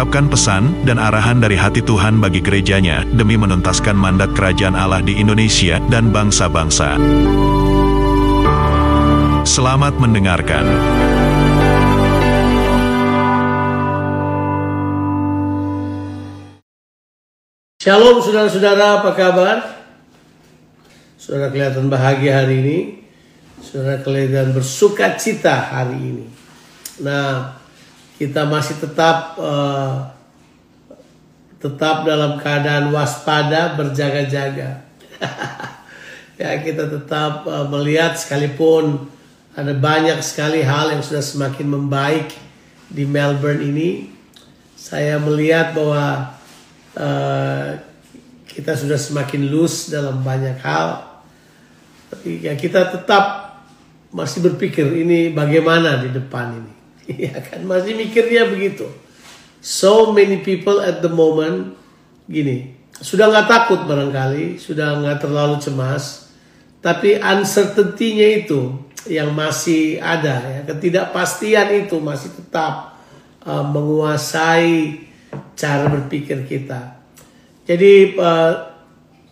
mengungkapkan pesan dan arahan dari hati Tuhan bagi gerejanya demi menuntaskan mandat kerajaan Allah di Indonesia dan bangsa-bangsa. Selamat mendengarkan. Shalom saudara-saudara, apa kabar? Saudara kelihatan bahagia hari ini. Saudara kelihatan bersuka cita hari ini. Nah, kita masih tetap uh, tetap dalam keadaan waspada, berjaga-jaga. ya, kita tetap uh, melihat sekalipun ada banyak sekali hal yang sudah semakin membaik di Melbourne ini. Saya melihat bahwa uh, kita sudah semakin loose dalam banyak hal. Tapi ya kita tetap masih berpikir ini bagaimana di depan ini. Ya kan masih mikirnya begitu. So many people at the moment gini sudah nggak takut barangkali, sudah nggak terlalu cemas, tapi uncertainty-nya itu yang masih ada ya ketidakpastian itu masih tetap uh, menguasai cara berpikir kita. Jadi uh,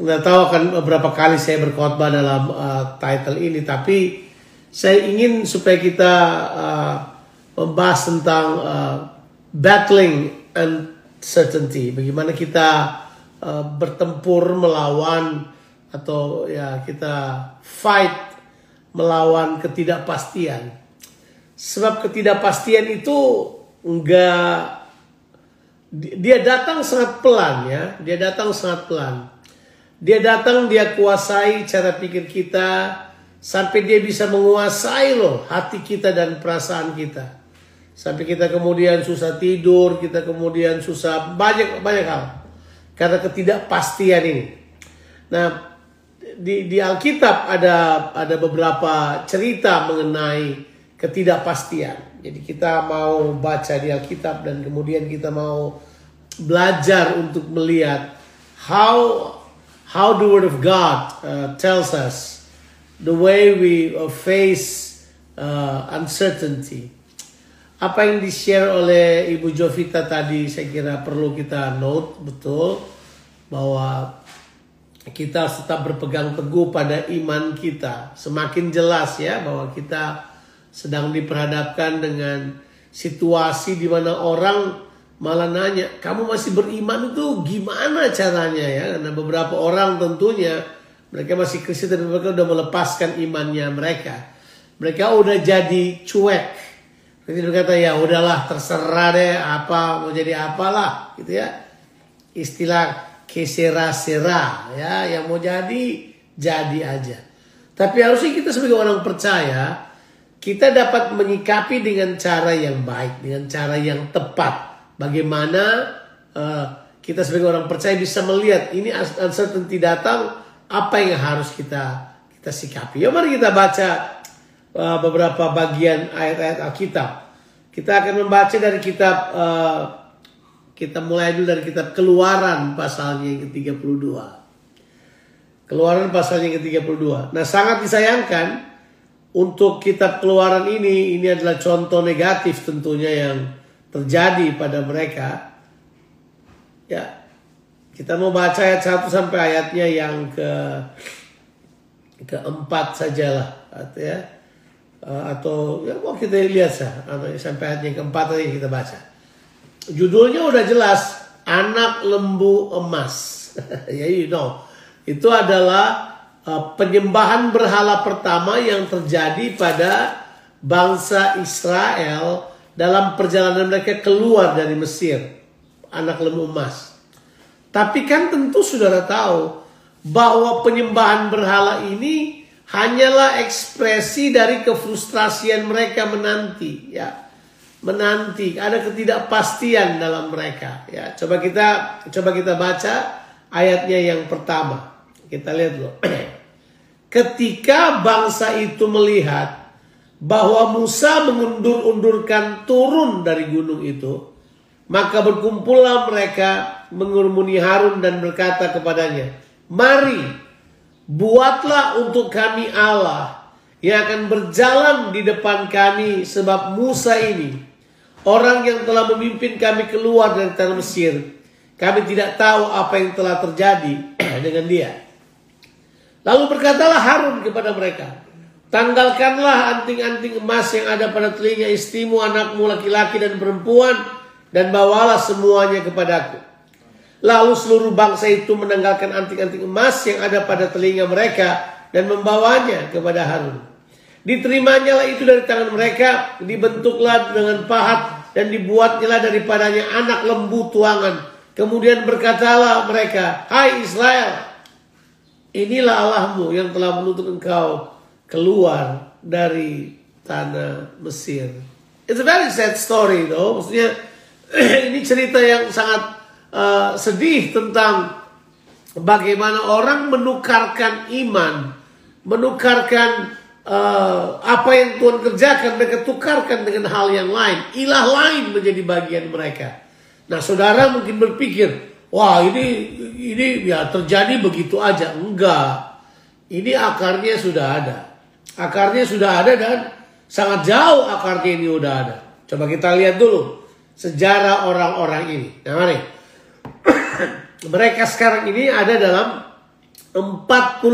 nggak tahu akan beberapa kali saya berkhotbah dalam uh, title ini, tapi saya ingin supaya kita uh, membahas tentang uh, battling uncertainty, bagaimana kita uh, bertempur melawan atau ya kita fight melawan ketidakpastian. Sebab ketidakpastian itu enggak dia datang sangat pelan ya, dia datang sangat pelan. Dia datang dia kuasai cara pikir kita sampai dia bisa menguasai loh hati kita dan perasaan kita sampai kita kemudian susah tidur, kita kemudian susah banyak banyak hal karena ketidakpastian ini. Nah, di, di Alkitab ada ada beberapa cerita mengenai ketidakpastian. Jadi kita mau baca di Alkitab dan kemudian kita mau belajar untuk melihat how how the Word of God uh, tells us the way we face uh, uncertainty apa yang di-share oleh Ibu Jovita tadi saya kira perlu kita note betul bahwa kita tetap berpegang teguh pada iman kita. Semakin jelas ya bahwa kita sedang diperhadapkan dengan situasi di mana orang malah nanya, "Kamu masih beriman itu gimana caranya ya?" Karena beberapa orang tentunya mereka masih Kristen dan mereka udah melepaskan imannya mereka. Mereka udah jadi cuek jadi berkata ya udahlah terserah deh apa mau jadi apalah gitu ya. Istilah kesera-sera ya yang mau jadi jadi aja. Tapi harusnya kita sebagai orang percaya kita dapat menyikapi dengan cara yang baik, dengan cara yang tepat. Bagaimana uh, kita sebagai orang percaya bisa melihat ini uncertainty datang, apa yang harus kita kita sikapi. Ya mari kita baca uh, beberapa bagian ayat-ayat Alkitab. Kita akan membaca dari kitab uh, kita mulai dulu dari kitab Keluaran pasalnya yang ke-32. Keluaran pasalnya yang ke-32. Nah, sangat disayangkan untuk kitab Keluaran ini ini adalah contoh negatif tentunya yang terjadi pada mereka. Ya. Kita mau baca ayat 1 sampai ayatnya yang ke keempat sajalah ya uh, atau ya mau kita lihat sah sampai ayat yang keempat tadi kita baca. Judulnya udah jelas anak lembu emas. ya you know itu adalah uh, penyembahan berhala pertama yang terjadi pada bangsa Israel dalam perjalanan mereka keluar dari Mesir. Anak lembu emas. Tapi kan tentu saudara tahu bahwa penyembahan berhala ini hanyalah ekspresi dari kefrustrasian mereka menanti ya. Menanti ada ketidakpastian dalam mereka ya. Coba kita coba kita baca ayatnya yang pertama. Kita lihat dulu. Ketika bangsa itu melihat bahwa Musa mengundur-undurkan turun dari gunung itu, maka berkumpullah mereka mengurumuni Harun dan berkata kepadanya, Mari, buatlah untuk kami Allah yang akan berjalan di depan kami sebab Musa ini, orang yang telah memimpin kami keluar dari tanah Mesir. Kami tidak tahu apa yang telah terjadi dengan dia. Lalu berkatalah Harun kepada mereka, Tanggalkanlah anting-anting emas yang ada pada telinga istrimu, anakmu laki-laki dan perempuan, dan bawalah semuanya kepadaku. Lalu seluruh bangsa itu menanggalkan anting-anting emas yang ada pada telinga mereka dan membawanya kepada Harun. Diterimanya lah itu dari tangan mereka, dibentuklah dengan pahat dan dibuatnya daripadanya anak lembu tuangan. Kemudian berkatalah mereka, Hai Israel, inilah Allahmu yang telah menuntut engkau keluar dari tanah Mesir. It's a very sad story, though. Maksudnya ini cerita yang sangat uh, sedih tentang bagaimana orang menukarkan iman, menukarkan uh, apa yang Tuhan kerjakan, mereka tukarkan dengan hal yang lain. Ilah lain menjadi bagian mereka. Nah, saudara mungkin berpikir, wah ini ini ya terjadi begitu aja. Enggak. Ini akarnya sudah ada. Akarnya sudah ada dan sangat jauh akarnya ini sudah ada. Coba kita lihat dulu sejarah orang-orang ini. Nah, mari. Mereka sekarang ini ada dalam 40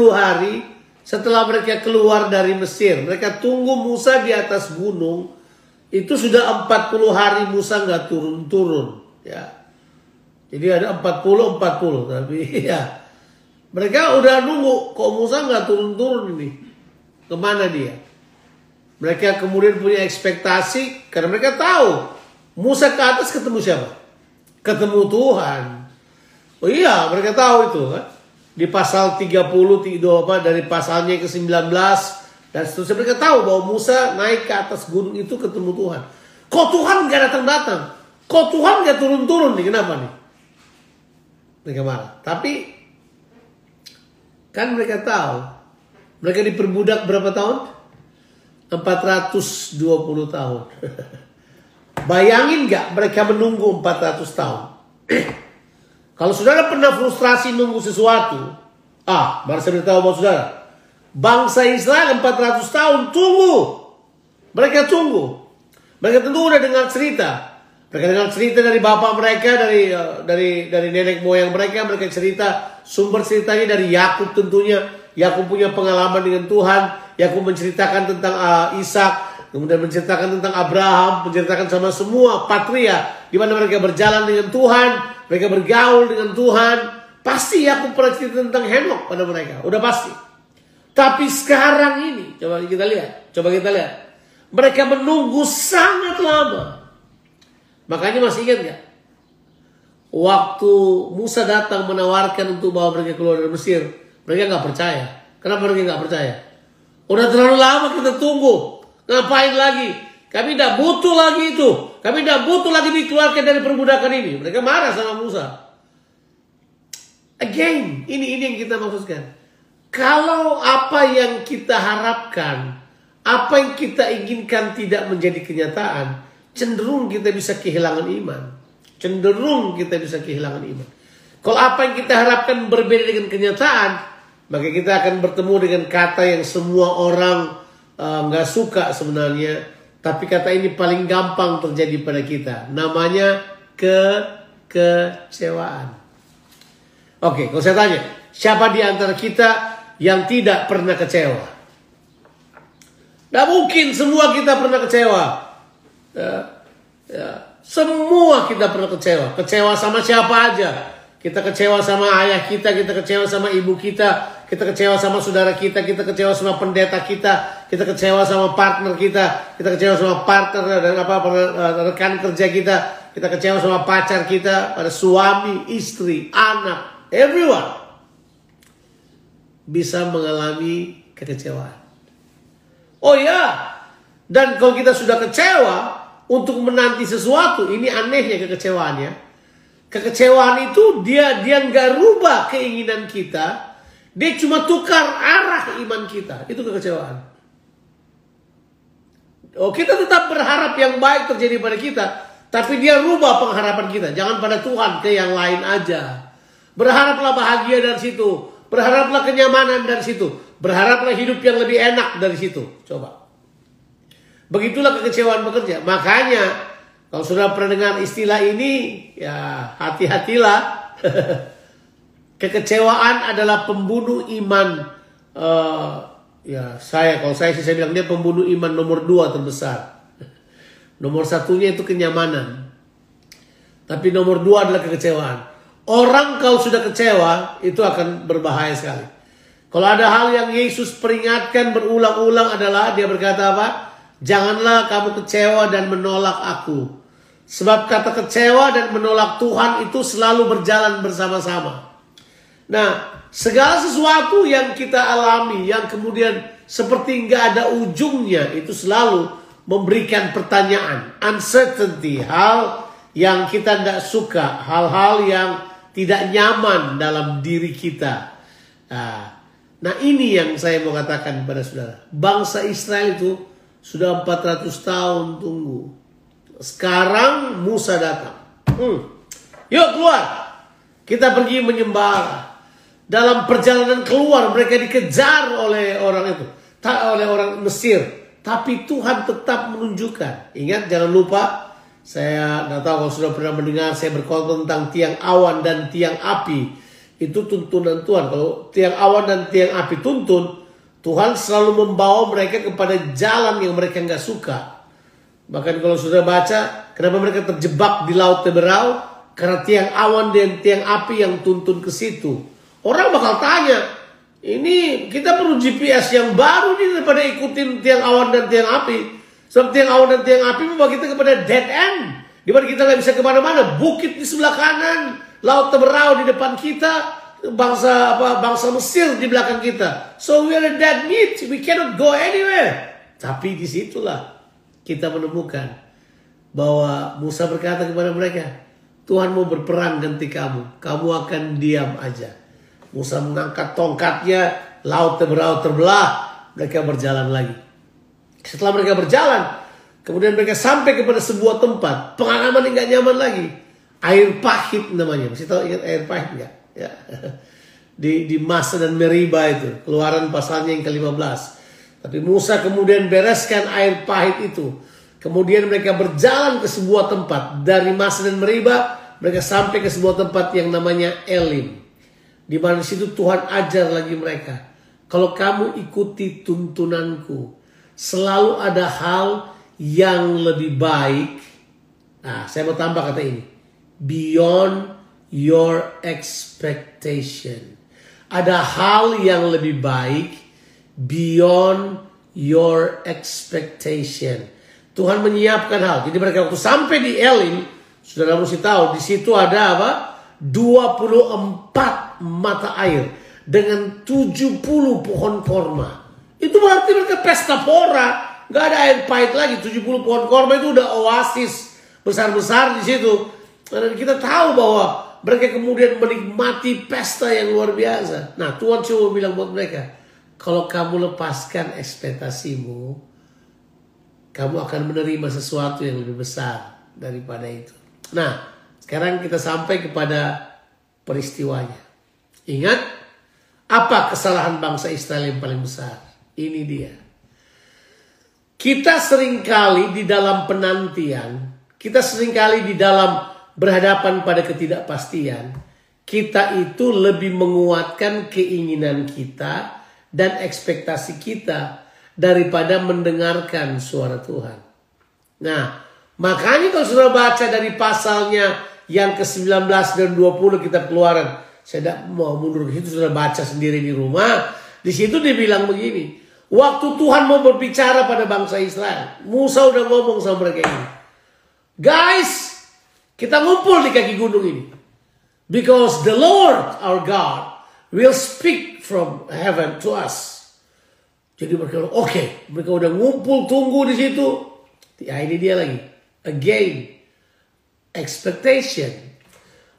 hari setelah mereka keluar dari Mesir. Mereka tunggu Musa di atas gunung. Itu sudah 40 hari Musa nggak turun-turun. Ya. Jadi ada 40 40 tapi ya mereka udah nunggu kok Musa nggak turun-turun ini. Ke mana dia? Mereka kemudian punya ekspektasi karena mereka tahu Musa ke atas ketemu siapa? Ketemu Tuhan. Oh iya, mereka tahu itu kan. Di pasal 30 itu apa dari pasalnya ke 19 dan seterusnya mereka tahu bahwa Musa naik ke atas gunung itu ketemu Tuhan. Kok Tuhan nggak datang-datang? Kok Tuhan nggak turun-turun nih? Kenapa nih? Mereka marah. Tapi kan mereka tahu mereka diperbudak berapa tahun? 420 tahun. Bayangin gak mereka menunggu 400 tahun? Kalau saudara pernah frustrasi nunggu sesuatu, ah, baru saya beritahu buat saudara. Bangsa Israel 400 tahun tunggu. Mereka tunggu. Mereka tentu udah dengar cerita. Mereka dengar cerita dari bapak mereka, dari uh, dari dari nenek moyang mereka, mereka cerita sumber ceritanya dari Yakub tentunya Yakub punya pengalaman dengan Tuhan. Yakub menceritakan tentang uh, Ishak, kemudian menceritakan tentang Abraham, menceritakan sama semua patria di mana mereka berjalan dengan Tuhan, mereka bergaul dengan Tuhan. Pasti Yakub pernah cerita tentang Henok pada mereka, udah pasti. Tapi sekarang ini, coba kita lihat, coba kita lihat. Mereka menunggu sangat lama. Makanya masih ingat gak? Waktu Musa datang menawarkan untuk bawa mereka keluar dari Mesir, mereka nggak percaya. Kenapa mereka nggak percaya? Udah terlalu lama kita tunggu. Ngapain lagi? Kami tidak butuh lagi itu. Kami tidak butuh lagi dikeluarkan dari perbudakan ini. Mereka marah sama Musa. Again, ini ini yang kita maksudkan. Kalau apa yang kita harapkan, apa yang kita inginkan tidak menjadi kenyataan, cenderung kita bisa kehilangan iman. Cenderung kita bisa kehilangan iman. Kalau apa yang kita harapkan berbeda dengan kenyataan, maka kita akan bertemu dengan kata yang semua orang eh, nggak uh, suka sebenarnya, tapi kata ini paling gampang terjadi pada kita. Namanya kekecewaan. Oke, kalau saya tanya, siapa di antara kita yang tidak pernah kecewa? Tidak mungkin semua kita pernah kecewa. Ya, ya. Semua kita pernah kecewa. Kecewa sama siapa aja. Kita kecewa sama ayah kita, kita kecewa sama ibu kita, kita kecewa sama saudara kita, kita kecewa sama pendeta kita, kita kecewa sama partner kita, kita kecewa sama partner dan apa eh, rekan kerja kita, kita kecewa sama pacar kita, pada suami, istri, anak, everyone bisa mengalami kekecewaan. Oh ya, dan kalau kita sudah kecewa untuk menanti sesuatu, ini anehnya kekecewaannya Kekecewaan itu dia dia nggak rubah keinginan kita, Dia cuma tukar arah iman kita. Itu kekecewaan. Oh, kita tetap berharap yang baik terjadi pada kita, tapi dia rubah pengharapan kita. Jangan pada Tuhan ke yang lain aja. Berharaplah bahagia dari situ. Berharaplah kenyamanan dari situ. Berharaplah hidup yang lebih enak dari situ. Coba. Begitulah kekecewaan bekerja. Makanya kalau sudah pernah dengar istilah ini, ya hati-hatilah. Kekecewaan adalah pembunuh iman. Uh, ya saya kalau saya sih saya bilang dia pembunuh iman nomor dua terbesar. Nomor satunya itu kenyamanan. Tapi nomor dua adalah kekecewaan. Orang kalau sudah kecewa itu akan berbahaya sekali. Kalau ada hal yang Yesus peringatkan berulang-ulang adalah dia berkata apa? Janganlah kamu kecewa dan menolak aku. Sebab kata kecewa dan menolak Tuhan itu selalu berjalan bersama-sama. Nah, segala sesuatu yang kita alami yang kemudian seperti nggak ada ujungnya itu selalu memberikan pertanyaan, uncertainty, hal yang kita tidak suka, hal-hal yang tidak nyaman dalam diri kita. Nah, nah ini yang saya mau katakan kepada saudara. Bangsa Israel itu sudah 400 tahun tunggu. Sekarang Musa datang. Hmm. Yuk keluar. Kita pergi menyembah. Dalam perjalanan keluar mereka dikejar oleh orang itu. Tak oleh orang Mesir. Tapi Tuhan tetap menunjukkan. Ingat jangan lupa saya tidak tahu kalau sudah pernah mendengar saya berkhotbah tentang tiang awan dan tiang api. Itu tuntunan Tuhan. Kalau tiang awan dan tiang api tuntun, Tuhan selalu membawa mereka kepada jalan yang mereka nggak suka. Bahkan kalau sudah baca, kenapa mereka terjebak di laut Teberau? Karena tiang awan dan tiang api yang tuntun ke situ. Orang bakal tanya, ini kita perlu GPS yang baru nih daripada ikutin tiang awan dan tiang api. Sebab tiang awan dan tiang api membawa kita kepada dead end. Di kita nggak bisa ke mana-mana. Bukit di sebelah kanan, laut teberau di depan kita, bangsa apa bangsa Mesir di belakang kita. So we are dead meat. We cannot go anywhere. Tapi di situlah kita menemukan bahwa Musa berkata kepada mereka, Tuhan mau berperang ganti kamu. Kamu akan diam aja. Musa mengangkat tongkatnya, laut teberau terbelah, mereka berjalan lagi. Setelah mereka berjalan, kemudian mereka sampai kepada sebuah tempat, pengalaman yang gak nyaman lagi. Air pahit namanya. Masih tahu ingat air pahit nggak? Ya. Di, di Masa dan Meriba itu, keluaran pasalnya yang ke-15. Tapi Musa kemudian bereskan air pahit itu. Kemudian mereka berjalan ke sebuah tempat. Dari Masa dan Meriba, mereka sampai ke sebuah tempat yang namanya Elim. Di mana situ Tuhan ajar lagi mereka. Kalau kamu ikuti tuntunanku, selalu ada hal yang lebih baik. Nah, saya mau tambah kata ini. Beyond your expectation. Ada hal yang lebih baik beyond your expectation. Tuhan menyiapkan hal. Jadi mereka waktu sampai di Elim, saudara mesti tahu di situ ada apa? 24 mata air dengan 70 pohon korma. Itu berarti mereka pesta pora. Gak ada air pahit lagi. 70 pohon korma itu udah oasis besar-besar di situ. Dan kita tahu bahwa mereka kemudian menikmati pesta yang luar biasa. Nah Tuhan coba bilang buat mereka. Kalau kamu lepaskan ekspektasimu. Kamu akan menerima sesuatu yang lebih besar daripada itu. Nah sekarang kita sampai kepada peristiwanya. Ingat, apa kesalahan bangsa Israel yang paling besar? Ini dia. Kita sering kali di dalam penantian, kita sering kali di dalam berhadapan pada ketidakpastian, kita itu lebih menguatkan keinginan kita dan ekspektasi kita daripada mendengarkan suara Tuhan. Nah, makanya kalau sudah baca dari pasalnya yang ke-19 dan 20 kita keluaran, saya tidak mau mundur ke situ sudah baca sendiri di rumah. Di situ dibilang begini, Waktu Tuhan mau berbicara pada bangsa Israel, Musa udah ngomong sama mereka ini. Guys, kita ngumpul di kaki gunung ini. Because the Lord our God will speak from heaven to us. Jadi mereka oke, okay. mereka udah ngumpul tunggu di situ. Ya ini dia lagi. Again, expectation.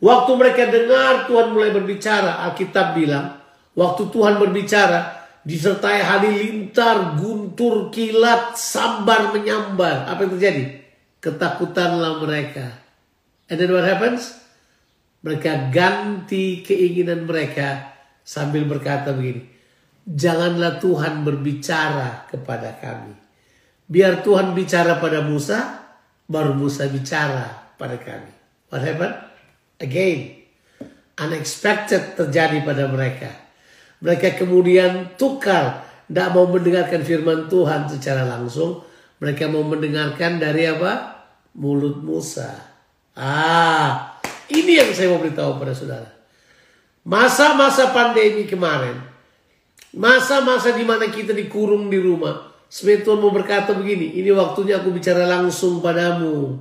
Waktu mereka dengar Tuhan mulai berbicara, Alkitab bilang, Waktu Tuhan berbicara, disertai halilintar, guntur, kilat, sambar menyambar. Apa yang terjadi? Ketakutanlah mereka. And then what happens? Mereka ganti keinginan mereka sambil berkata begini. Janganlah Tuhan berbicara kepada kami. Biar Tuhan bicara pada Musa, baru Musa bicara pada kami. What happened? Again, unexpected terjadi pada mereka. Mereka kemudian tukar, tidak mau mendengarkan firman Tuhan secara langsung. Mereka mau mendengarkan dari apa? Mulut Musa. Ah, ini yang saya mau beritahu pada saudara. Masa-masa pandemi kemarin, masa-masa di mana kita dikurung di rumah, sebenarnya Tuhan mau berkata begini, ini waktunya aku bicara langsung padamu.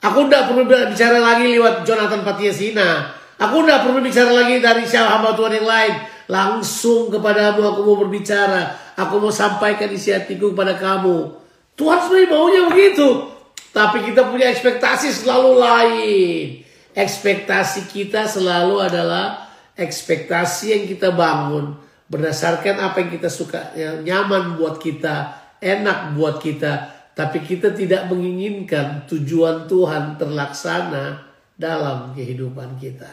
Aku tidak perlu bicara lagi lewat Jonathan Patiasina. Aku tidak perlu bicara lagi dari siapa hamba Tuhan yang lain. Langsung kepadamu aku mau berbicara. Aku mau sampaikan isi hatiku kepada kamu. Tuhan sebenarnya maunya begitu. Tapi kita punya ekspektasi selalu lain. Ekspektasi kita selalu adalah ekspektasi yang kita bangun berdasarkan apa yang kita suka, yang nyaman buat kita, enak buat kita. Tapi kita tidak menginginkan tujuan Tuhan terlaksana dalam kehidupan kita.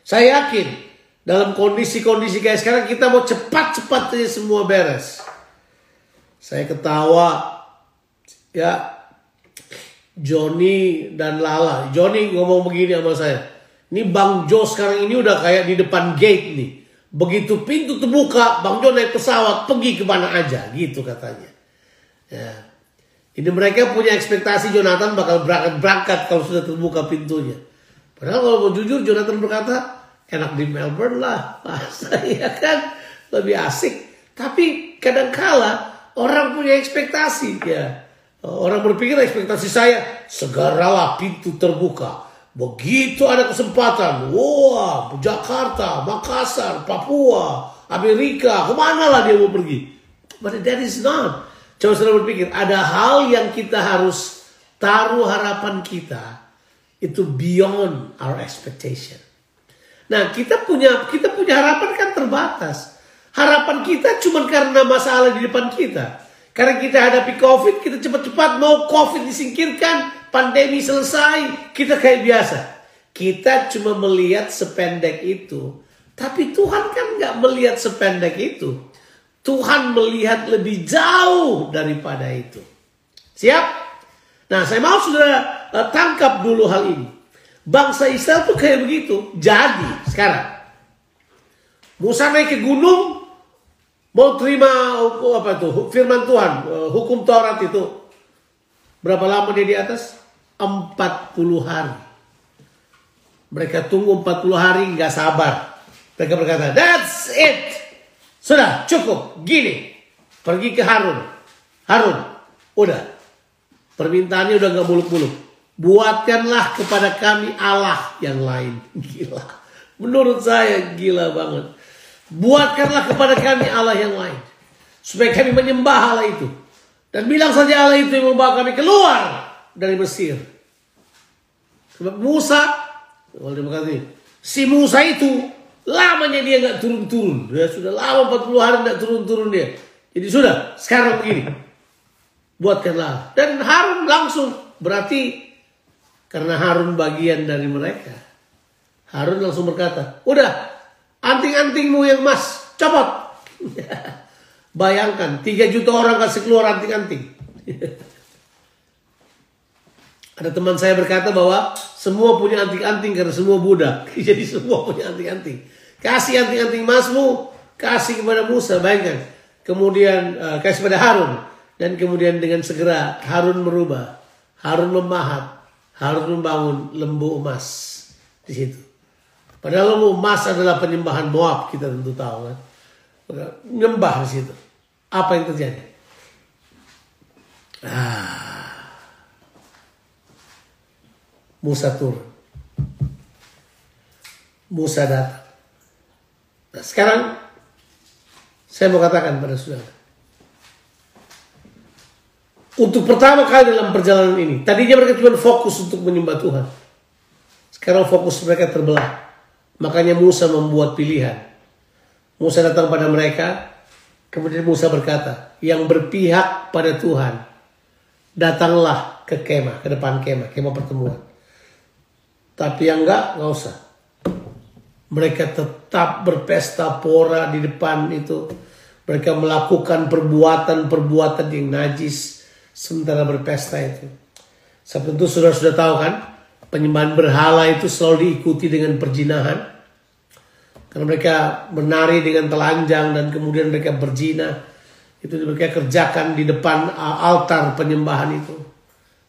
Saya yakin dalam kondisi-kondisi kayak sekarang kita mau cepat-cepat aja semua beres. Saya ketawa ya Joni dan Lala. Joni ngomong begini sama saya. Ini Bang Jo sekarang ini udah kayak di depan gate nih. Begitu pintu terbuka, Bang Jo naik pesawat pergi ke mana aja gitu katanya. Ya. Ini mereka punya ekspektasi Jonathan bakal berangkat-berangkat kalau sudah terbuka pintunya. Padahal kalau mau jujur Jonathan berkata, enak di Melbourne lah saya kan lebih asik tapi kadangkala orang punya ekspektasi ya orang berpikir ekspektasi saya segeralah pintu terbuka begitu ada kesempatan wah Jakarta Makassar Papua Amerika ke mana lah dia mau pergi but that is not coba saudara berpikir ada hal yang kita harus taruh harapan kita itu beyond our expectation Nah, kita punya kita punya harapan kan terbatas. Harapan kita cuma karena masalah di depan kita. Karena kita hadapi COVID, kita cepat-cepat mau COVID disingkirkan, pandemi selesai, kita kayak biasa. Kita cuma melihat sependek itu. Tapi Tuhan kan nggak melihat sependek itu. Tuhan melihat lebih jauh daripada itu. Siap? Nah, saya mau sudah uh, tangkap dulu hal ini. Bangsa Israel tuh kayak begitu. Jadi sekarang Musa naik ke gunung mau terima apa tuh firman Tuhan, eh, hukum Taurat itu. Berapa lama dia di atas? 40 hari. Mereka tunggu 40 hari nggak sabar. Mereka berkata, that's it. Sudah cukup, gini. Pergi ke Harun. Harun, udah. Permintaannya udah nggak muluk-muluk. Buatkanlah kepada kami Allah yang lain. Gila. Menurut saya gila banget. Buatkanlah kepada kami Allah yang lain. Supaya kami menyembah Allah itu. Dan bilang saja Allah itu yang membawa kami keluar dari Mesir. Sebab Musa, si Musa itu lamanya dia nggak turun-turun. Dia sudah lama 40 hari nggak turun-turun dia. Jadi sudah, sekarang begini. Buatkanlah. Dan Harun langsung berarti karena Harun bagian dari mereka. Harun langsung berkata, udah anting-antingmu yang emas, copot. Bayangkan, 3 juta orang kasih keluar anting-anting. Ada teman saya berkata bahwa semua punya anting-anting karena semua budak. Jadi semua punya anting-anting. Kasih anting-anting emasmu, kasih kepada Musa, bayangkan. Kemudian uh, kasih pada Harun. Dan kemudian dengan segera Harun merubah. Harun memahat harus membangun lembu emas di situ. Padahal emas adalah penyembahan Moab, kita tentu tahu kan. Menyembah di situ. Apa yang terjadi? Ah. Musa turun. Musa datang. Nah, sekarang saya mau katakan pada saudara untuk pertama kali dalam perjalanan ini. Tadinya mereka cuma fokus untuk menyembah Tuhan. Sekarang fokus mereka terbelah. Makanya Musa membuat pilihan. Musa datang pada mereka. Kemudian Musa berkata, yang berpihak pada Tuhan, datanglah ke kemah, ke depan kemah, kemah pertemuan. Tapi yang enggak, enggak usah. Mereka tetap berpesta pora di depan itu. Mereka melakukan perbuatan-perbuatan yang najis sementara berpesta itu. Sebab tentu sudah sudah tahu kan, penyembahan berhala itu selalu diikuti dengan perjinahan. Karena mereka menari dengan telanjang dan kemudian mereka berzina. Itu mereka kerjakan di depan altar penyembahan itu.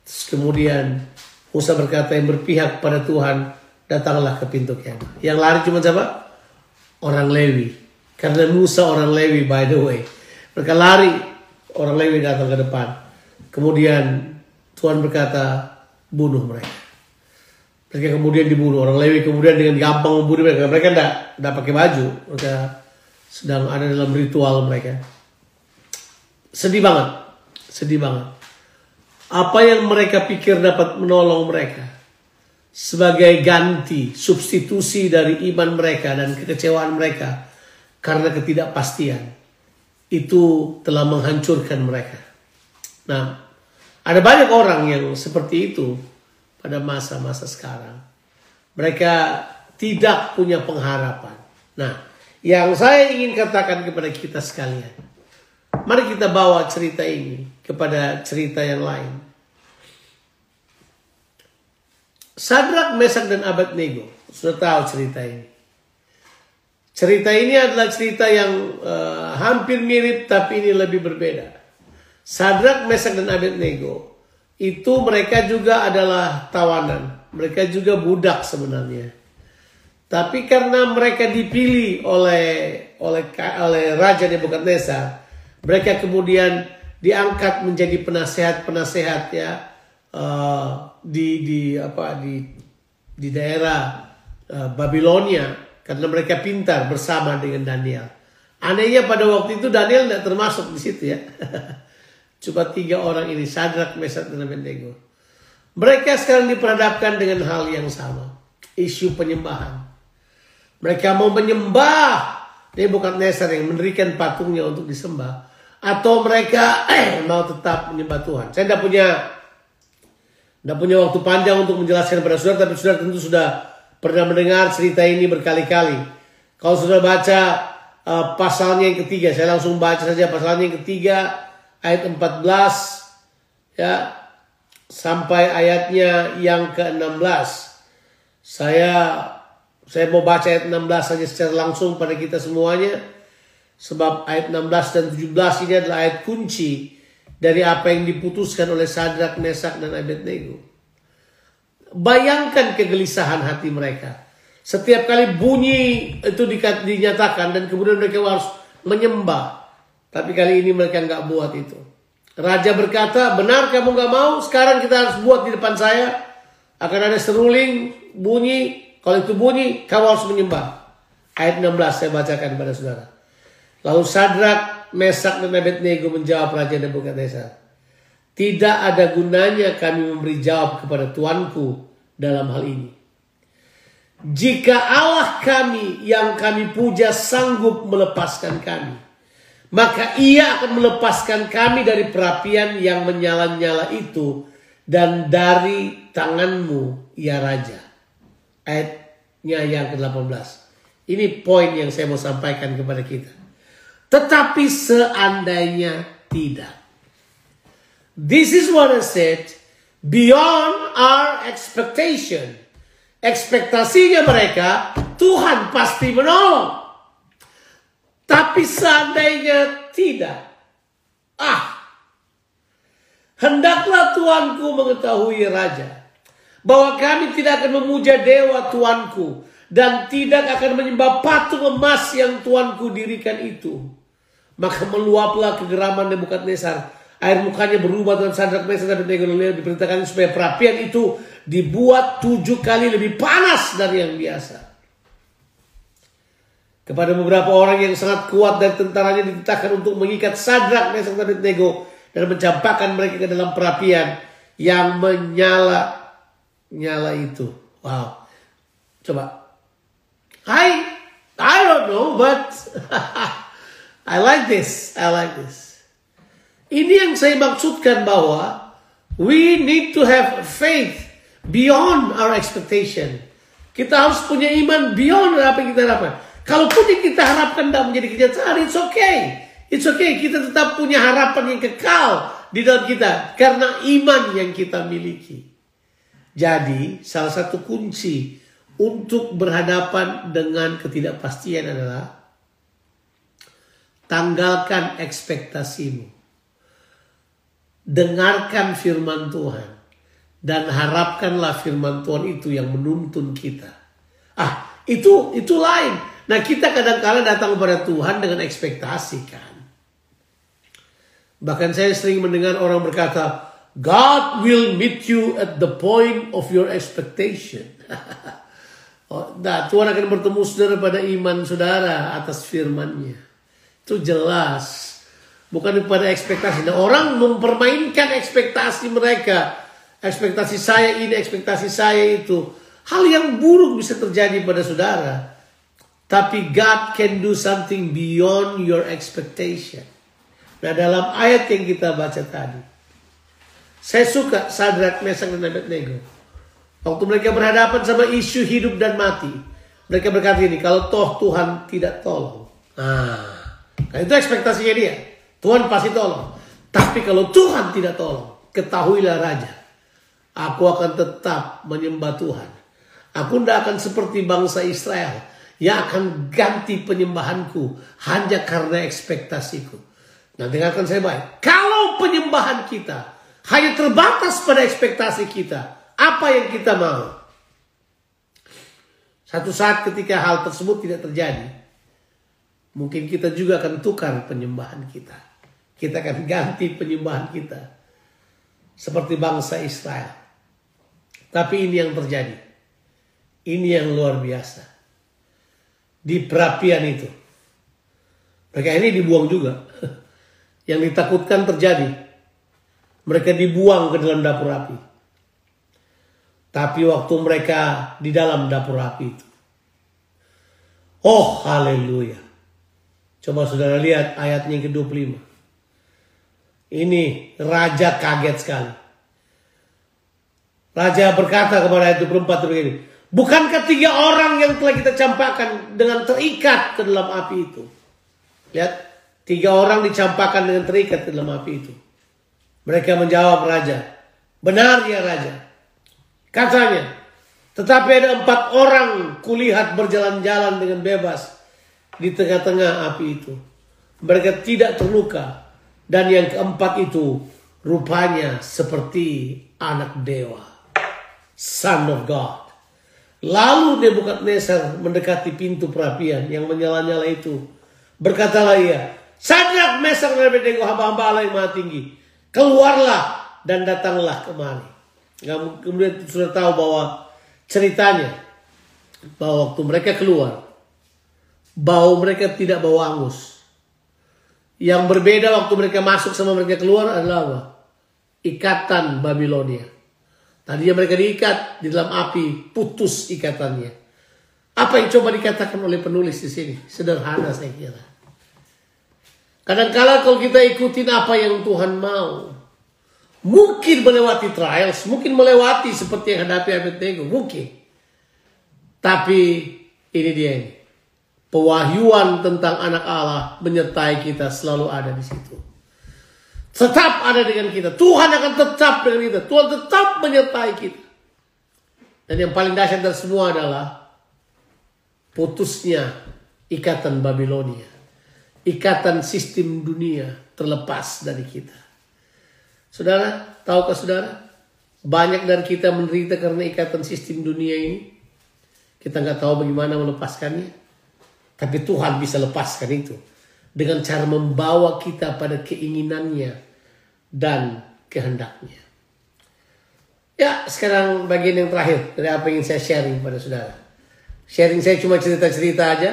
Terus kemudian Musa berkata yang berpihak pada Tuhan datanglah ke pintu kemah. Yang lari cuma siapa? Orang Lewi. Karena Musa orang Lewi by the way. Mereka lari, orang Lewi datang ke depan. Kemudian Tuhan berkata, bunuh mereka. Mereka kemudian dibunuh. Orang Lewi kemudian dengan gampang membunuh mereka. Mereka tidak tidak pakai baju. Mereka sedang ada dalam ritual mereka. Sedih banget. Sedih banget. Apa yang mereka pikir dapat menolong mereka. Sebagai ganti, substitusi dari iman mereka dan kekecewaan mereka. Karena ketidakpastian. Itu telah menghancurkan mereka. Nah, ada banyak orang yang seperti itu pada masa-masa sekarang. Mereka tidak punya pengharapan. Nah, yang saya ingin katakan kepada kita sekalian. Mari kita bawa cerita ini kepada cerita yang lain. Sadrak, Mesak, dan Abednego. Sudah tahu cerita ini. Cerita ini adalah cerita yang uh, hampir mirip tapi ini lebih berbeda. Sadrak, Mesak, dan Abednego itu mereka juga adalah tawanan. Mereka juga budak sebenarnya. Tapi karena mereka dipilih oleh oleh oleh Raja Nebukadnezar, mereka kemudian diangkat menjadi penasehat-penasehat ya uh, di di apa di di daerah uh, Babilonia karena mereka pintar bersama dengan Daniel. Anehnya pada waktu itu Daniel tidak termasuk di situ ya. Cuma tiga orang ini, Sadrak, Mesak, dan Abednego. Mereka sekarang diperhadapkan dengan hal yang sama. Isu penyembahan. Mereka mau menyembah Nebukadnezar yang mendirikan patungnya untuk disembah. Atau mereka eh, mau tetap menyembah Tuhan. Saya tidak punya tidak punya waktu panjang untuk menjelaskan pada saudara, tapi saudara tentu sudah pernah mendengar cerita ini berkali-kali. Kalau sudah baca uh, pasalnya yang ketiga, saya langsung baca saja pasalnya yang ketiga, ayat 14 ya sampai ayatnya yang ke-16. Saya saya mau baca ayat 16 saja secara langsung pada kita semuanya sebab ayat 16 dan 17 ini adalah ayat kunci dari apa yang diputuskan oleh Sadrak, Mesak dan Abednego. Bayangkan kegelisahan hati mereka. Setiap kali bunyi itu dinyatakan dan kemudian mereka harus menyembah. Tapi kali ini mereka nggak buat itu. Raja berkata, benar kamu nggak mau, sekarang kita harus buat di depan saya. Akan ada seruling, bunyi, kalau itu bunyi, kamu harus menyembah. Ayat 16 saya bacakan kepada saudara. Lalu Sadrak, Mesak, dan Abednego menjawab Raja Nebukadnezar. Tidak ada gunanya kami memberi jawab kepada Tuanku dalam hal ini. Jika Allah kami yang kami puja sanggup melepaskan kami maka ia akan melepaskan kami dari perapian yang menyala-nyala itu dan dari tanganmu ya raja. Ayatnya yang ke-18. Ini poin yang saya mau sampaikan kepada kita. Tetapi seandainya tidak. This is what I said. Beyond our expectation. Ekspektasinya mereka, Tuhan pasti menolong. Tapi seandainya tidak, ah, hendaklah tuanku mengetahui raja bahwa kami tidak akan memuja dewa tuanku dan tidak akan menyembah patung emas yang tuanku dirikan itu. Maka meluaplah kegeraman Nebukadnezar. Air mukanya berubah dengan sadrak mesar dan Abednego diperintahkan supaya perapian itu dibuat tujuh kali lebih panas dari yang biasa kepada beberapa orang yang sangat kuat dan tentaranya dititahkan untuk mengikat Sadrak, Mesak, dan Abednego dan mencampakkan mereka ke dalam perapian yang menyala nyala itu. Wow. Coba. Hai, ayo don't know, but I like this. I like this. Ini yang saya maksudkan bahwa we need to have faith beyond our expectation. Kita harus punya iman beyond apa yang kita harapkan. Kalaupun kita harapkan tidak menjadi kenyataan, it's okay. It's okay, kita tetap punya harapan yang kekal di dalam kita karena iman yang kita miliki. Jadi, salah satu kunci untuk berhadapan dengan ketidakpastian adalah tanggalkan ekspektasimu. Dengarkan firman Tuhan dan harapkanlah firman Tuhan itu yang menuntun kita. Ah, itu itu lain. Nah, kita kadang-kala datang kepada Tuhan dengan ekspektasi kan. Bahkan saya sering mendengar orang berkata, God will meet you at the point of your expectation. oh, nah, Tuhan akan bertemu saudara pada iman saudara atas firmannya. Itu jelas. Bukan pada ekspektasi. Nah, orang mempermainkan ekspektasi mereka. Ekspektasi saya ini, ekspektasi saya itu. Hal yang buruk bisa terjadi pada saudara. Tapi God can do something beyond your expectation. Nah dalam ayat yang kita baca tadi. Saya suka Sadrak, Mesak, dan Abednego. Waktu mereka berhadapan sama isu hidup dan mati. Mereka berkata ini, kalau toh Tuhan tidak tolong. Nah, kan itu ekspektasinya dia. Tuhan pasti tolong. Tapi kalau Tuhan tidak tolong, ketahuilah Raja. Aku akan tetap menyembah Tuhan. Aku tidak akan seperti bangsa Israel yang akan ganti penyembahanku hanya karena ekspektasiku. Nah dengarkan saya baik. Kalau penyembahan kita hanya terbatas pada ekspektasi kita, apa yang kita mau? Satu saat ketika hal tersebut tidak terjadi, mungkin kita juga akan tukar penyembahan kita. Kita akan ganti penyembahan kita. Seperti bangsa Israel. Tapi ini yang terjadi. Ini yang luar biasa. Di perapian itu. Mereka ini dibuang juga. yang ditakutkan terjadi. Mereka dibuang ke dalam dapur api. Tapi waktu mereka di dalam dapur api itu. Oh haleluya. Coba saudara lihat ayatnya yang ke-25. Ini raja kaget sekali. Raja berkata kepada ayat 24 begini. Bukankah tiga orang yang telah kita campakkan dengan terikat ke dalam api itu? Lihat. Tiga orang dicampakkan dengan terikat ke dalam api itu. Mereka menjawab raja. Benar ya raja. Katanya. Tetapi ada empat orang kulihat berjalan-jalan dengan bebas di tengah-tengah api itu. Mereka tidak terluka. Dan yang keempat itu rupanya seperti anak dewa. Son of God. Lalu Nebukadnezar mendekati pintu perapian yang menyala-nyala itu. Berkatalah ia, Sadrak, Mesak, Abednego hamba-hamba Allah yang maha tinggi. Keluarlah dan datanglah kemari. Kemudian sudah tahu bahwa ceritanya bahwa waktu mereka keluar bau mereka tidak bau angus. Yang berbeda waktu mereka masuk sama mereka keluar adalah apa? Ikatan Babilonia. Tadinya mereka diikat di dalam api, putus ikatannya. Apa yang coba dikatakan oleh penulis di sini? Sederhana saya kira. Kadang-kala kalau kita ikutin apa yang Tuhan mau, mungkin melewati trials, mungkin melewati seperti yang hadapi Abednego, mungkin. Tapi ini dia ini. Pewahyuan tentang anak Allah menyertai kita selalu ada di situ. Tetap ada dengan kita. Tuhan akan tetap dengan kita. Tuhan tetap menyertai kita. Dan yang paling dahsyat dari semua adalah putusnya ikatan Babilonia ikatan sistem dunia terlepas dari kita. Saudara, tahukah saudara? Banyak dari kita menderita karena ikatan sistem dunia ini. Kita nggak tahu bagaimana melepaskannya. Tapi Tuhan bisa lepaskan itu. Dengan cara membawa kita pada keinginannya dan kehendaknya. Ya, sekarang bagian yang terakhir dari apa yang ingin saya sharing pada saudara. Sharing saya cuma cerita-cerita aja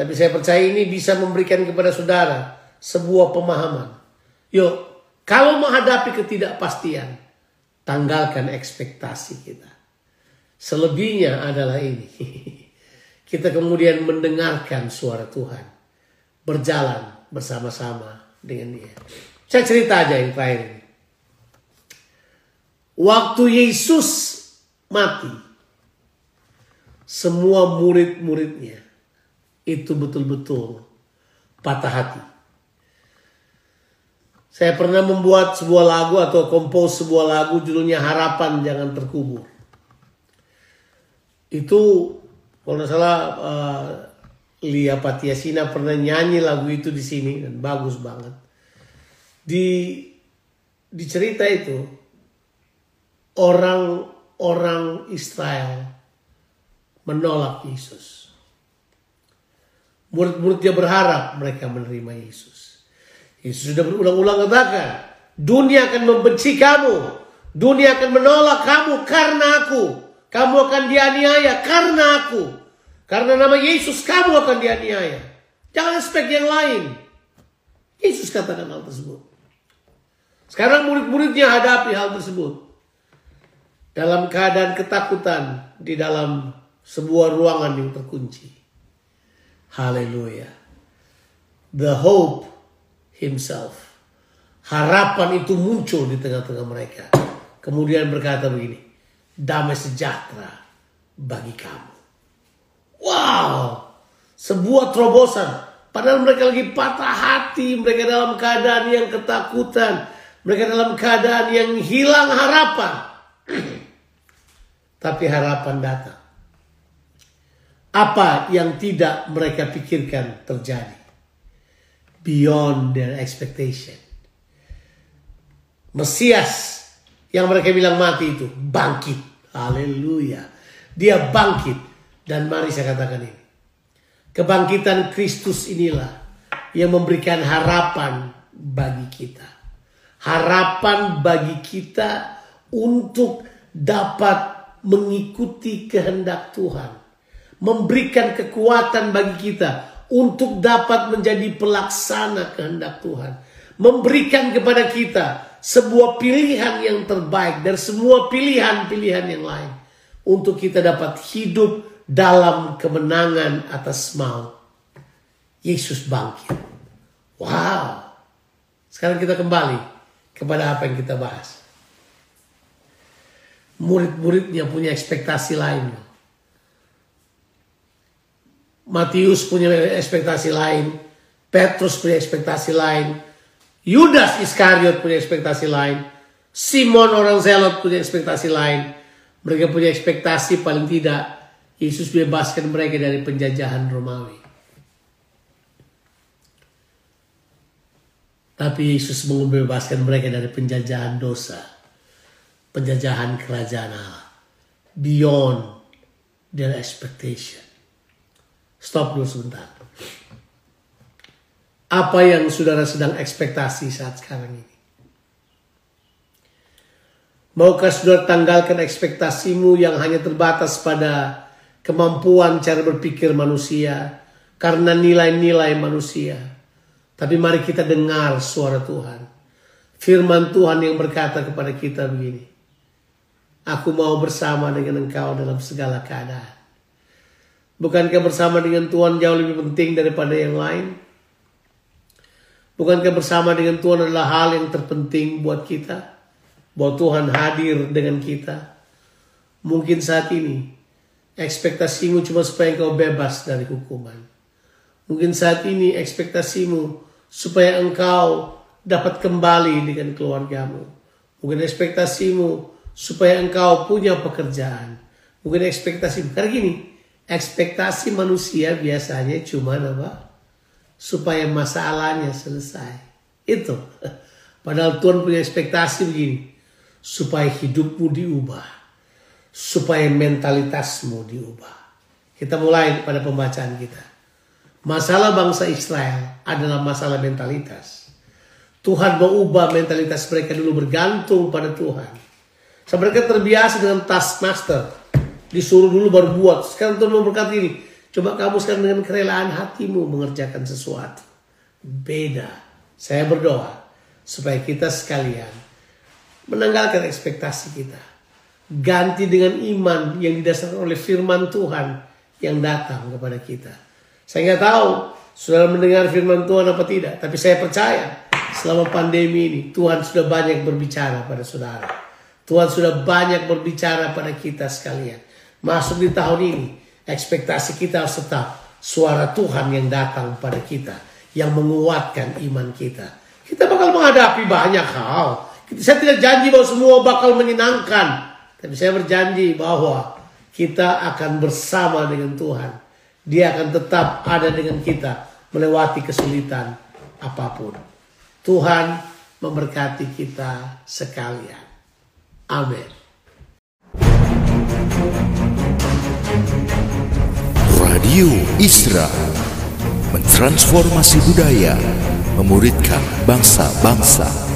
tapi saya percaya ini bisa memberikan kepada saudara sebuah pemahaman. Yuk, kalau menghadapi ketidakpastian, tanggalkan ekspektasi kita. Selebihnya adalah ini. kita kemudian mendengarkan suara Tuhan. Berjalan bersama-sama dengan dia. Saya cerita aja yang terakhir ini. Waktu Yesus mati, semua murid-muridnya itu betul-betul patah hati. Saya pernah membuat sebuah lagu atau kompos sebuah lagu judulnya Harapan Jangan Terkubur. Itu kalau tidak salah uh, Lia Patiasina pernah nyanyi lagu itu di sini dan bagus banget. Di di cerita itu orang-orang Israel menolak Yesus. Murid-muridnya berharap mereka menerima Yesus. Yesus sudah berulang-ulang katakan, dunia akan membenci kamu, dunia akan menolak kamu karena aku. Kamu akan dianiaya karena aku. Karena nama Yesus kamu akan dianiaya. Jangan aspek yang lain. Yesus katakan hal tersebut. Sekarang murid-muridnya hadapi hal tersebut. Dalam keadaan ketakutan di dalam sebuah ruangan yang terkunci. Haleluya. The hope himself. Harapan itu muncul di tengah-tengah mereka. Kemudian berkata begini, damai sejahtera bagi kamu. Sebuah terobosan. Padahal mereka lagi patah hati, mereka dalam keadaan yang ketakutan, mereka dalam keadaan yang hilang harapan. Tapi harapan datang apa yang tidak mereka pikirkan terjadi. Beyond their expectation. Mesias yang mereka bilang mati itu bangkit. Haleluya. Dia bangkit. Dan mari saya katakan ini. Kebangkitan Kristus inilah yang memberikan harapan bagi kita. Harapan bagi kita untuk dapat mengikuti kehendak Tuhan memberikan kekuatan bagi kita untuk dapat menjadi pelaksana kehendak Tuhan. Memberikan kepada kita sebuah pilihan yang terbaik dari semua pilihan-pilihan yang lain. Untuk kita dapat hidup dalam kemenangan atas maut. Yesus bangkit. Wow. Sekarang kita kembali kepada apa yang kita bahas. Murid-muridnya punya ekspektasi lain. Matius punya ekspektasi lain, Petrus punya ekspektasi lain, Yudas Iskariot punya ekspektasi lain, Simon orang Zelot punya ekspektasi lain. Mereka punya ekspektasi paling tidak Yesus bebaskan mereka dari penjajahan Romawi. Tapi Yesus membebaskan mereka dari penjajahan dosa, penjajahan kerajaan Allah, beyond their expectation. Stop dulu sebentar. Apa yang saudara sedang ekspektasi saat sekarang ini? Maukah saudara tanggalkan ekspektasimu yang hanya terbatas pada kemampuan cara berpikir manusia karena nilai-nilai manusia. Tapi mari kita dengar suara Tuhan. Firman Tuhan yang berkata kepada kita begini. Aku mau bersama dengan engkau dalam segala keadaan. Bukankah bersama dengan Tuhan jauh lebih penting daripada yang lain? Bukankah bersama dengan Tuhan adalah hal yang terpenting buat kita? Bahwa Tuhan hadir dengan kita. Mungkin saat ini ekspektasimu cuma supaya engkau bebas dari hukuman. Mungkin saat ini ekspektasimu supaya engkau dapat kembali dengan keluargamu. Mungkin ekspektasimu supaya engkau punya pekerjaan. Mungkin ekspektasimu. Karena gini, ekspektasi manusia biasanya cuma apa? Supaya masalahnya selesai. Itu. Padahal Tuhan punya ekspektasi begini. Supaya hidupmu diubah. Supaya mentalitasmu diubah. Kita mulai pada pembacaan kita. Masalah bangsa Israel adalah masalah mentalitas. Tuhan mau ubah mentalitas mereka dulu bergantung pada Tuhan. So, mereka terbiasa dengan taskmaster Disuruh dulu baru buat. Sekarang Tuhan mau berkata ini. Coba kamu sekarang dengan kerelaan hatimu mengerjakan sesuatu. Beda. Saya berdoa. Supaya kita sekalian menanggalkan ekspektasi kita. Ganti dengan iman yang didasarkan oleh firman Tuhan yang datang kepada kita. Saya nggak tahu saudara mendengar firman Tuhan apa tidak, tapi saya percaya selama pandemi ini Tuhan sudah banyak berbicara pada saudara. Tuhan sudah banyak berbicara pada kita sekalian. Masuk di tahun ini, ekspektasi kita harus tetap suara Tuhan yang datang pada kita, yang menguatkan iman kita. Kita bakal menghadapi banyak hal. Saya tidak janji bahwa semua bakal menyenangkan, tapi saya berjanji bahwa kita akan bersama dengan Tuhan. Dia akan tetap ada dengan kita melewati kesulitan apa pun. Tuhan memberkati kita sekalian. Amin. Radio Isra mentransformasi budaya, memuridkan bangsa-bangsa.